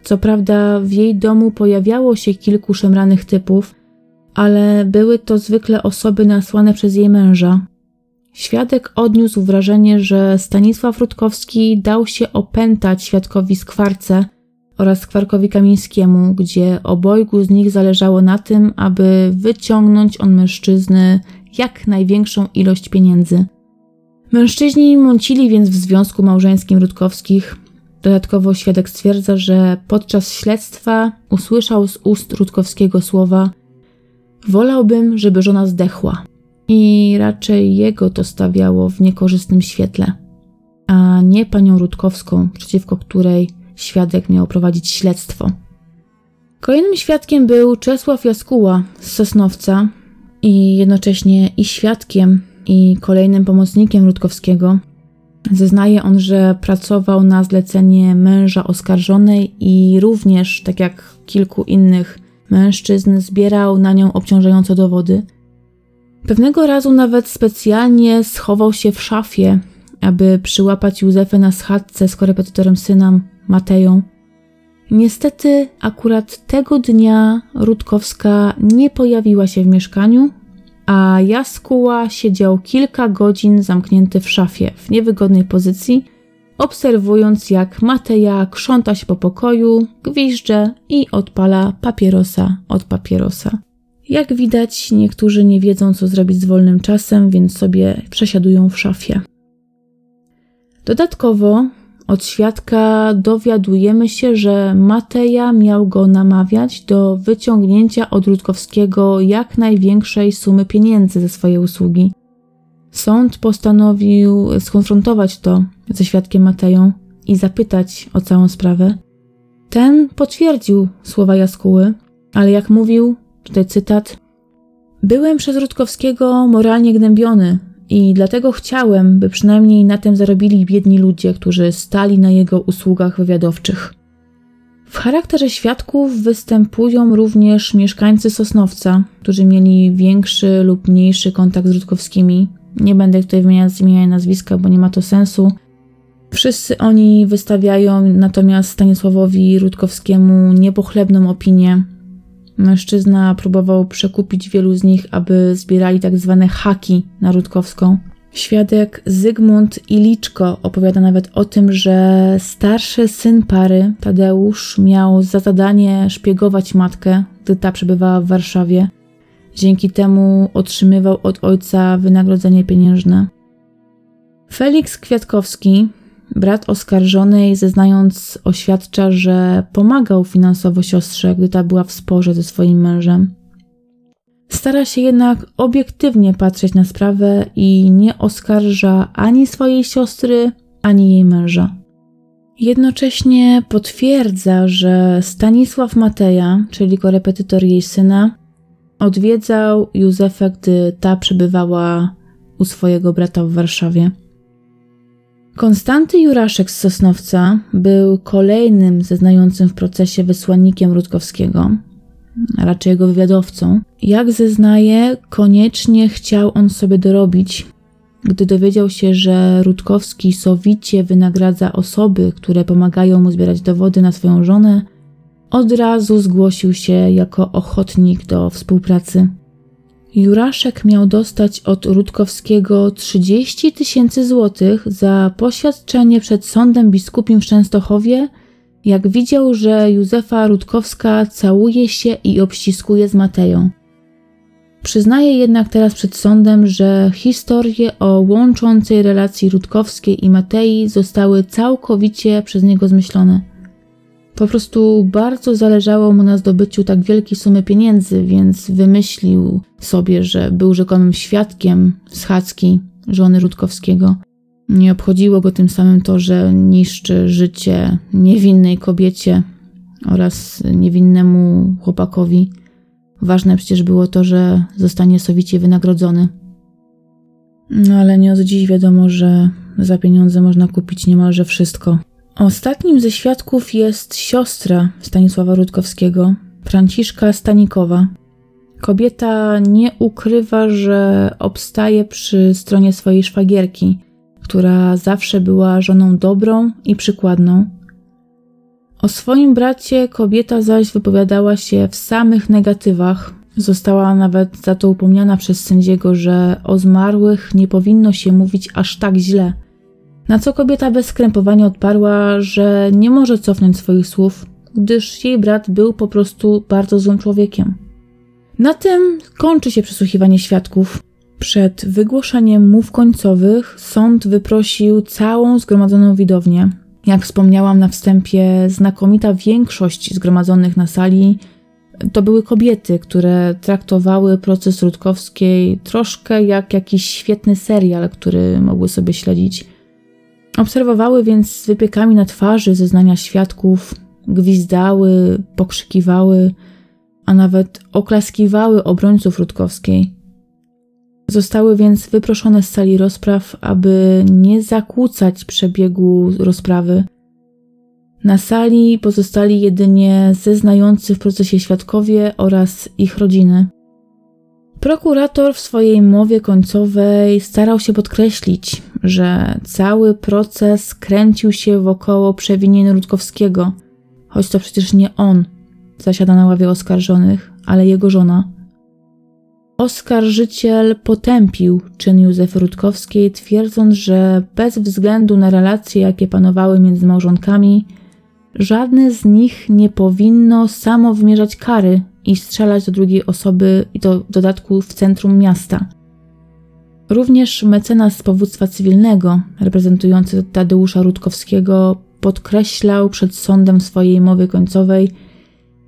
Co prawda, w jej domu pojawiało się kilku szemranych typów, ale były to zwykle osoby nasłane przez jej męża. Świadek odniósł wrażenie, że Stanisław Rutkowski dał się opętać świadkowi Skwarce oraz Skwarkowi Kamińskiemu, gdzie obojgu z nich zależało na tym, aby wyciągnąć od mężczyzny jak największą ilość pieniędzy. Mężczyźni mącili więc w związku małżeńskim Rutkowskich. Dodatkowo świadek stwierdza, że podczas śledztwa usłyszał z ust Rutkowskiego słowa: Wolałbym, żeby żona zdechła i raczej jego to stawiało w niekorzystnym świetle, a nie panią Rutkowską, przeciwko której świadek miał prowadzić śledztwo. Kolejnym świadkiem był Czesław Jaskuła z Sosnowca i jednocześnie i świadkiem, i kolejnym pomocnikiem Rutkowskiego. Zeznaje on, że pracował na zlecenie męża oskarżonej i również, tak jak kilku innych mężczyzn, zbierał na nią obciążające dowody. Pewnego razu nawet specjalnie schował się w szafie, aby przyłapać Józefę na schadzce z korepetytorem syna Mateją. Niestety, akurat tego dnia Rutkowska nie pojawiła się w mieszkaniu, a Jaskuła siedział kilka godzin zamknięty w szafie w niewygodnej pozycji, obserwując jak Mateja krząta się po pokoju, gwizdże i odpala papierosa od papierosa. Jak widać, niektórzy nie wiedzą, co zrobić z wolnym czasem, więc sobie przesiadują w szafie. Dodatkowo od świadka dowiadujemy się, że Mateja miał go namawiać do wyciągnięcia od Rutkowskiego jak największej sumy pieniędzy za swoje usługi. Sąd postanowił skonfrontować to ze świadkiem Mateją i zapytać o całą sprawę. Ten potwierdził słowa Jaskuły, ale jak mówił, tutaj cytat, Byłem przez Rutkowskiego moralnie gnębiony, i dlatego chciałem, by przynajmniej na tym zarobili biedni ludzie, którzy stali na jego usługach wywiadowczych. W charakterze świadków występują również mieszkańcy Sosnowca, którzy mieli większy lub mniejszy kontakt z Rutkowskimi. Nie będę tutaj wymieniać imienia nazwiska, bo nie ma to sensu. Wszyscy oni wystawiają natomiast Stanisławowi Rutkowskiemu niepochlebną opinię, Mężczyzna próbował przekupić wielu z nich, aby zbierali tak zwane haki na Rutkowską. Świadek Zygmunt Iliczko opowiada nawet o tym, że starszy syn pary, Tadeusz, miał za zadanie szpiegować matkę, gdy ta przebywała w Warszawie. Dzięki temu otrzymywał od ojca wynagrodzenie pieniężne. Felix Kwiatkowski, Brat oskarżonej, zeznając, oświadcza, że pomagał finansowo siostrze, gdy ta była w sporze ze swoim mężem. Stara się jednak obiektywnie patrzeć na sprawę i nie oskarża ani swojej siostry, ani jej męża. Jednocześnie potwierdza, że Stanisław Mateja, czyli korepetytor jej syna, odwiedzał Józefę, gdy ta przebywała u swojego brata w Warszawie. Konstanty Juraszek z Sosnowca był kolejnym zeznającym w procesie wysłannikiem Rutkowskiego, a raczej jego wywiadowcą. Jak zeznaje, koniecznie chciał on sobie dorobić, gdy dowiedział się, że Rutkowski sowicie wynagradza osoby, które pomagają mu zbierać dowody na swoją żonę, od razu zgłosił się jako ochotnik do współpracy. Juraszek miał dostać od Rutkowskiego 30 tysięcy złotych za poświadczenie przed sądem biskupim w Częstochowie, jak widział, że Józefa Rutkowska całuje się i obściskuje z Mateją. Przyznaje jednak teraz przed sądem, że historie o łączącej relacji Rutkowskiej i Matei zostały całkowicie przez niego zmyślone. Po prostu bardzo zależało mu na zdobyciu tak wielkiej sumy pieniędzy, więc wymyślił sobie, że był rzekomym świadkiem schadzki żony Rutkowskiego. Nie obchodziło go tym samym to, że niszczy życie niewinnej kobiecie oraz niewinnemu chłopakowi. Ważne przecież było to, że zostanie sowicie wynagrodzony. No ale nie od dziś wiadomo, że za pieniądze można kupić niemalże wszystko. Ostatnim ze świadków jest siostra Stanisława Rutkowskiego, Franciszka Stanikowa. Kobieta nie ukrywa, że obstaje przy stronie swojej szwagierki, która zawsze była żoną dobrą i przykładną. O swoim bracie kobieta zaś wypowiadała się w samych negatywach. Została nawet za to upomniana przez sędziego, że o zmarłych nie powinno się mówić aż tak źle – na co kobieta bez skrępowania odparła, że nie może cofnąć swoich słów, gdyż jej brat był po prostu bardzo złym człowiekiem. Na tym kończy się przesłuchiwanie świadków. Przed wygłoszeniem mów końcowych sąd wyprosił całą zgromadzoną widownię. Jak wspomniałam na wstępie, znakomita większość zgromadzonych na sali to były kobiety, które traktowały proces Rutkowskiej troszkę jak jakiś świetny serial, który mogły sobie śledzić. Obserwowały więc z wypiekami na twarzy zeznania świadków, gwizdały, pokrzykiwały, a nawet oklaskiwały obrońców Rutkowskiej. Zostały więc wyproszone z sali rozpraw, aby nie zakłócać przebiegu rozprawy. Na sali pozostali jedynie zeznający w procesie świadkowie oraz ich rodziny. Prokurator w swojej mowie końcowej starał się podkreślić, że cały proces kręcił się wokoło przewinienia Rutkowskiego, choć to przecież nie on zasiada na ławie oskarżonych, ale jego żona. Oskarżyciel potępił czyn Józefy Rutkowskiej, twierdząc, że bez względu na relacje, jakie panowały między małżonkami, żadne z nich nie powinno samo wymierzać kary i strzelać do drugiej osoby i do w dodatku w centrum miasta. Również mecenas powództwa cywilnego, reprezentujący Tadeusza Rutkowskiego, podkreślał przed sądem swojej mowy końcowej,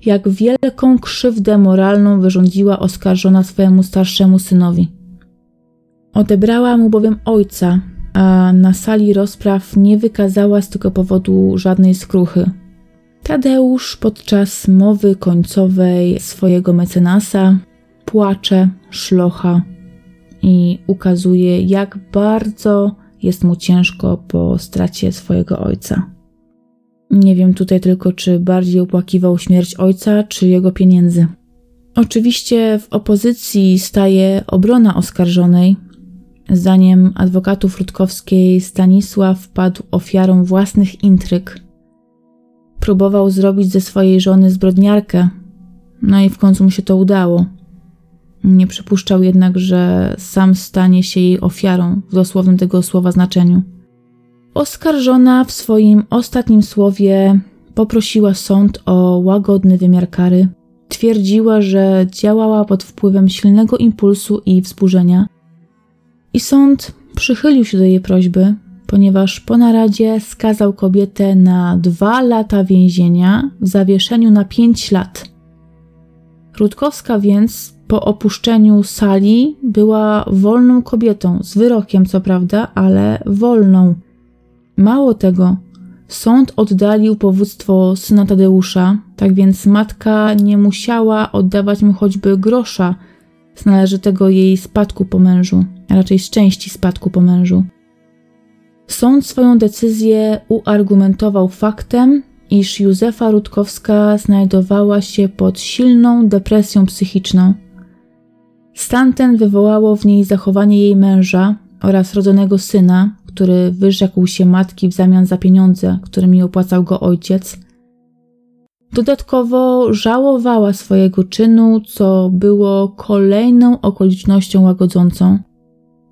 jak wielką krzywdę moralną wyrządziła oskarżona swojemu starszemu synowi. Odebrała mu bowiem ojca, a na sali rozpraw nie wykazała z tego powodu żadnej skruchy. Tadeusz podczas mowy końcowej swojego mecenasa płacze, szlocha i ukazuje, jak bardzo jest mu ciężko po stracie swojego ojca. Nie wiem tutaj tylko, czy bardziej opłakiwał śmierć ojca, czy jego pieniędzy. Oczywiście w opozycji staje obrona oskarżonej. Zdaniem adwokatów Rutkowskiej Stanisław padł ofiarą własnych intryg. Próbował zrobić ze swojej żony zbrodniarkę, no i w końcu mu się to udało. Nie przypuszczał jednak, że sam stanie się jej ofiarą w dosłownym tego słowa znaczeniu. Oskarżona w swoim ostatnim słowie poprosiła sąd o łagodny wymiar kary. Twierdziła, że działała pod wpływem silnego impulsu i wzburzenia. I sąd przychylił się do jej prośby, ponieważ po naradzie skazał kobietę na dwa lata więzienia w zawieszeniu na pięć lat. Rutkowska więc po opuszczeniu sali była wolną kobietą, z wyrokiem co prawda, ale wolną. Mało tego, sąd oddalił powództwo syna Tadeusza, tak więc matka nie musiała oddawać mu choćby grosza z należytego jej spadku po mężu, a raczej z części spadku po mężu. Sąd swoją decyzję uargumentował faktem, iż Józefa Rutkowska znajdowała się pod silną depresją psychiczną. Stan ten wywołało w niej zachowanie jej męża oraz rodzonego syna, który wyrzekł się matki w zamian za pieniądze, którymi opłacał go ojciec. Dodatkowo żałowała swojego czynu, co było kolejną okolicznością łagodzącą.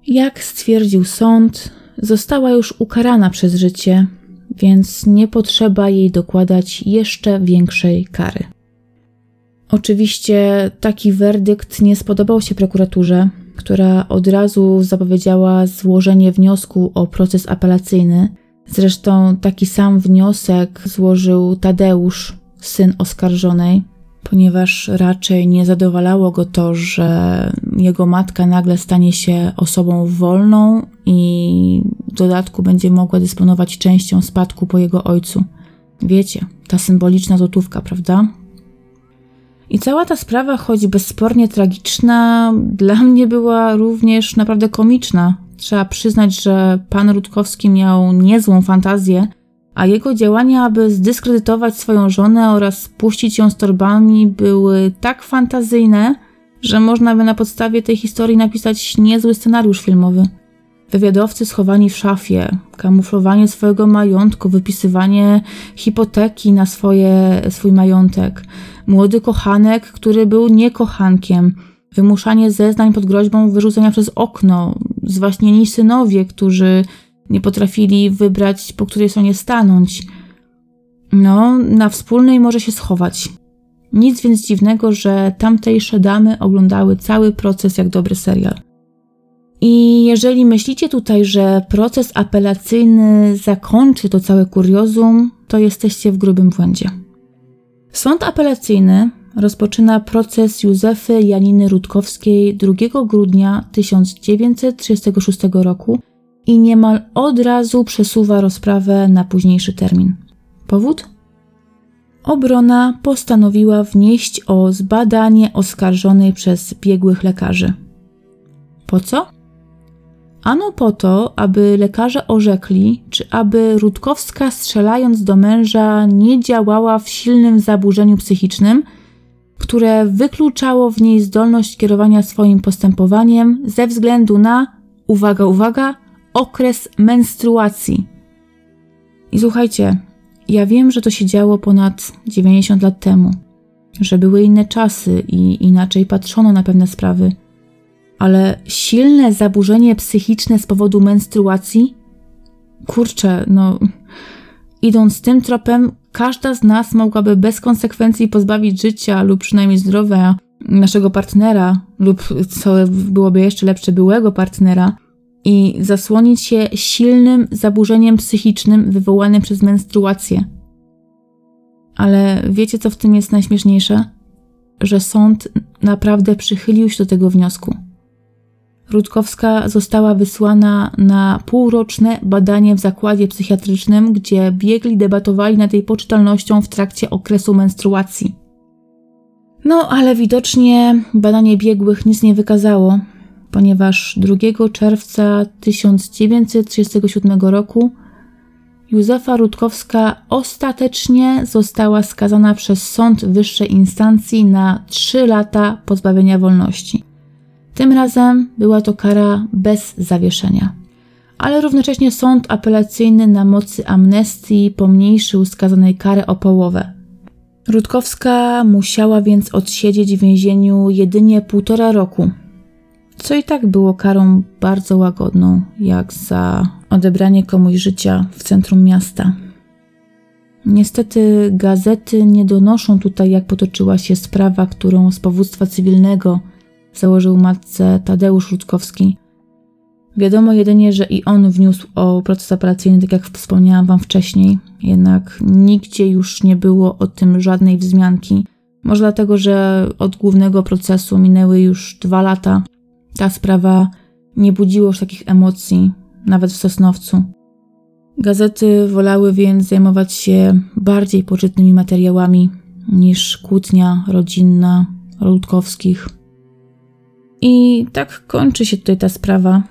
Jak stwierdził sąd, została już ukarana przez życie, więc nie potrzeba jej dokładać jeszcze większej kary. Oczywiście taki werdykt nie spodobał się prokuraturze, która od razu zapowiedziała złożenie wniosku o proces apelacyjny. Zresztą taki sam wniosek złożył Tadeusz, syn oskarżonej, ponieważ raczej nie zadowalało go to, że jego matka nagle stanie się osobą wolną i w dodatku będzie mogła dysponować częścią spadku po jego ojcu. Wiecie, ta symboliczna złotówka, prawda? I cała ta sprawa, choć bezspornie tragiczna, dla mnie była również naprawdę komiczna. Trzeba przyznać, że pan Rutkowski miał niezłą fantazję, a jego działania, aby zdyskredytować swoją żonę oraz puścić ją z torbami, były tak fantazyjne, że można by na podstawie tej historii napisać niezły scenariusz filmowy. Wywiadowcy schowani w szafie, kamuflowanie swojego majątku, wypisywanie hipoteki na swoje, swój majątek, młody kochanek, który był niekochankiem, wymuszanie zeznań pod groźbą wyrzucenia przez okno, zwaśnieni synowie, którzy nie potrafili wybrać, po której stronie stanąć. No, na wspólnej może się schować. Nic więc dziwnego, że tamtejsze damy oglądały cały proces jak dobry serial. I jeżeli myślicie tutaj, że proces apelacyjny zakończy to całe kuriozum, to jesteście w grubym błędzie. Sąd apelacyjny rozpoczyna proces Józefy Janiny Rutkowskiej 2 grudnia 1936 roku i niemal od razu przesuwa rozprawę na późniejszy termin. Powód? Obrona postanowiła wnieść o zbadanie oskarżonej przez biegłych lekarzy. Po co? Ano po to, aby lekarze orzekli, czy aby Rutkowska strzelając do męża nie działała w silnym zaburzeniu psychicznym, które wykluczało w niej zdolność kierowania swoim postępowaniem ze względu na, uwaga, uwaga, okres menstruacji. I słuchajcie, ja wiem, że to się działo ponad 90 lat temu, że były inne czasy i inaczej patrzono na pewne sprawy, ale silne zaburzenie psychiczne z powodu menstruacji? Kurczę, no. Idąc tym tropem, każda z nas mogłaby bez konsekwencji pozbawić życia lub przynajmniej zdrowia naszego partnera, lub co byłoby jeszcze lepsze, byłego partnera, i zasłonić się silnym zaburzeniem psychicznym wywołanym przez menstruację. Ale wiecie, co w tym jest najśmieszniejsze? Że sąd naprawdę przychylił się do tego wniosku. Rutkowska została wysłana na półroczne badanie w zakładzie psychiatrycznym, gdzie biegli debatowali nad jej poczytalnością w trakcie okresu menstruacji. No, ale widocznie badanie biegłych nic nie wykazało, ponieważ 2 czerwca 1937 roku Józefa Rutkowska ostatecznie została skazana przez sąd wyższej instancji na 3 lata pozbawienia wolności. Tym razem była to kara bez zawieszenia. Ale równocześnie sąd apelacyjny na mocy amnestii pomniejszył skazanej karę o połowę. Rutkowska musiała więc odsiedzieć w więzieniu jedynie półtora roku, co i tak było karą bardzo łagodną, jak za odebranie komuś życia w centrum miasta. Niestety gazety nie donoszą tutaj, jak potoczyła się sprawa, którą z powództwa cywilnego założył matce Tadeusz Rutkowski. Wiadomo jedynie, że i on wniósł o proces apelacyjny, tak jak wspomniałam Wam wcześniej, jednak nigdzie już nie było o tym żadnej wzmianki. Może dlatego, że od głównego procesu minęły już dwa lata. Ta sprawa nie budziła już takich emocji, nawet w Sosnowcu. Gazety wolały więc zajmować się bardziej poczytnymi materiałami niż kłótnia rodzinna Rutkowskich. I tak kończy się tutaj ta sprawa.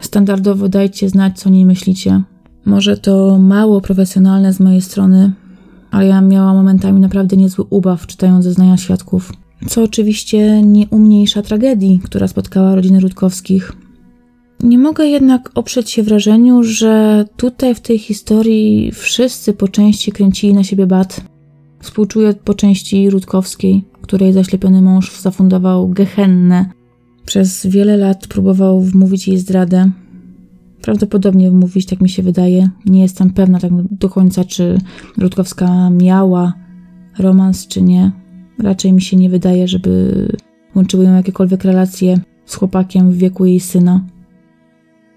Standardowo dajcie znać, co nie myślicie. Może to mało profesjonalne z mojej strony, ale ja miałam momentami naprawdę niezły ubaw czytając zeznania świadków. Co oczywiście nie umniejsza tragedii, która spotkała rodziny Rutkowskich. Nie mogę jednak oprzeć się wrażeniu, że tutaj w tej historii wszyscy po części kręcili na siebie bat. Współczuję po części Rutkowskiej, której zaślepiony mąż zafundował gehennę przez wiele lat próbował wmówić jej zdradę. Prawdopodobnie wmówić, tak mi się wydaje. Nie jestem pewna tak do końca, czy Rutkowska miała romans, czy nie. Raczej mi się nie wydaje, żeby łączyły ją jakiekolwiek relacje z chłopakiem w wieku jej syna.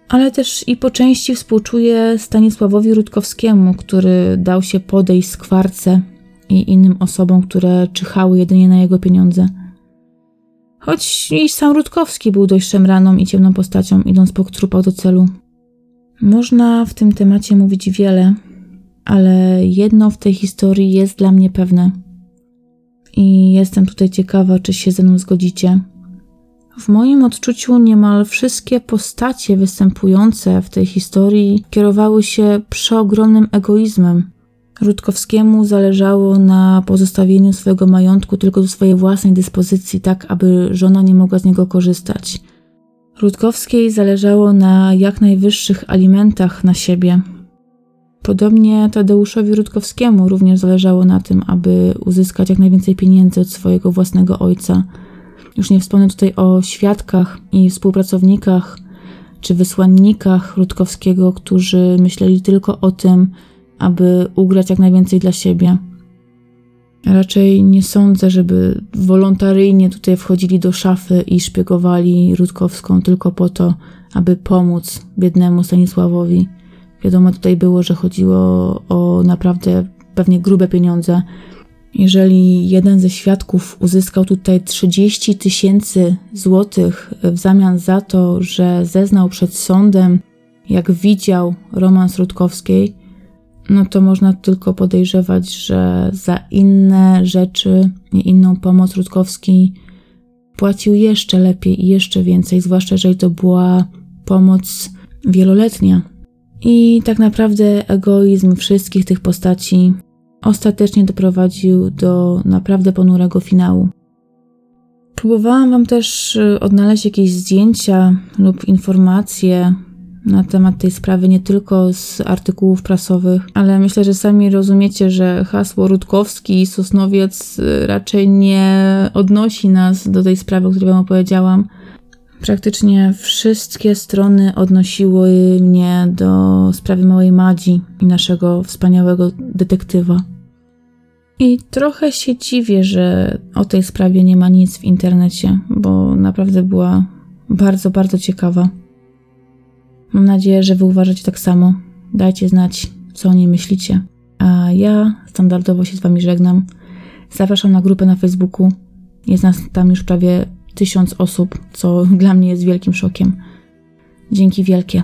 Ale też i po części współczuję Stanisławowi Rutkowskiemu, który dał się podejść skwarce i innym osobom, które czyhały jedynie na jego pieniądze. Choć i sam Rutkowski był dość szemraną i ciemną postacią, idąc po trupach do celu. Można w tym temacie mówić wiele, ale jedno w tej historii jest dla mnie pewne. I jestem tutaj ciekawa, czy się ze mną zgodzicie. W moim odczuciu niemal wszystkie postacie występujące w tej historii kierowały się przeogromnym egoizmem, Rutkowskiemu zależało na pozostawieniu swojego majątku tylko do swojej własnej dyspozycji, tak aby żona nie mogła z niego korzystać. Rutkowskiej zależało na jak najwyższych alimentach na siebie. Podobnie Tadeuszowi Rutkowskiemu również zależało na tym, aby uzyskać jak najwięcej pieniędzy od swojego własnego ojca. Już nie wspomnę tutaj o świadkach i współpracownikach czy wysłannikach Rutkowskiego, którzy myśleli tylko o tym, aby ugrać jak najwięcej dla siebie. Raczej nie sądzę, żeby wolontaryjnie tutaj wchodzili do szafy i szpiegowali Rutkowską tylko po to, aby pomóc biednemu Stanisławowi. Wiadomo tutaj było, że chodziło o naprawdę pewnie grube pieniądze. Jeżeli jeden ze świadków uzyskał tutaj 30 tysięcy złotych w zamian za to, że zeznał przed sądem, jak widział romans Rutkowskiej, no to można tylko podejrzewać, że za inne rzeczy inną pomoc Rutkowski płacił jeszcze lepiej i jeszcze więcej, zwłaszcza jeżeli to była pomoc wieloletnia. I tak naprawdę egoizm wszystkich tych postaci ostatecznie doprowadził do naprawdę ponurego finału. Próbowałam Wam też y, odnaleźć jakieś zdjęcia lub informacje na temat tej sprawy, nie tylko z artykułów prasowych, ale myślę, że sami rozumiecie, że hasło Rutkowski i Sosnowiec y, raczej nie odnosi nas do tej sprawy, o której Wam opowiedziałam. Praktycznie wszystkie strony odnosiły mnie do sprawy małej Madzi i naszego wspaniałego detektywa. I trochę się dziwię, że o tej sprawie nie ma nic w internecie, bo naprawdę była bardzo, bardzo ciekawa. Mam nadzieję, że Wy uważacie tak samo. Dajcie znać, co o niej myślicie. A ja standardowo się z Wami żegnam. Zapraszam na grupę na Facebooku. Jest nas tam już prawie tysiąc osób, co dla mnie jest wielkim szokiem. Dzięki wielkie.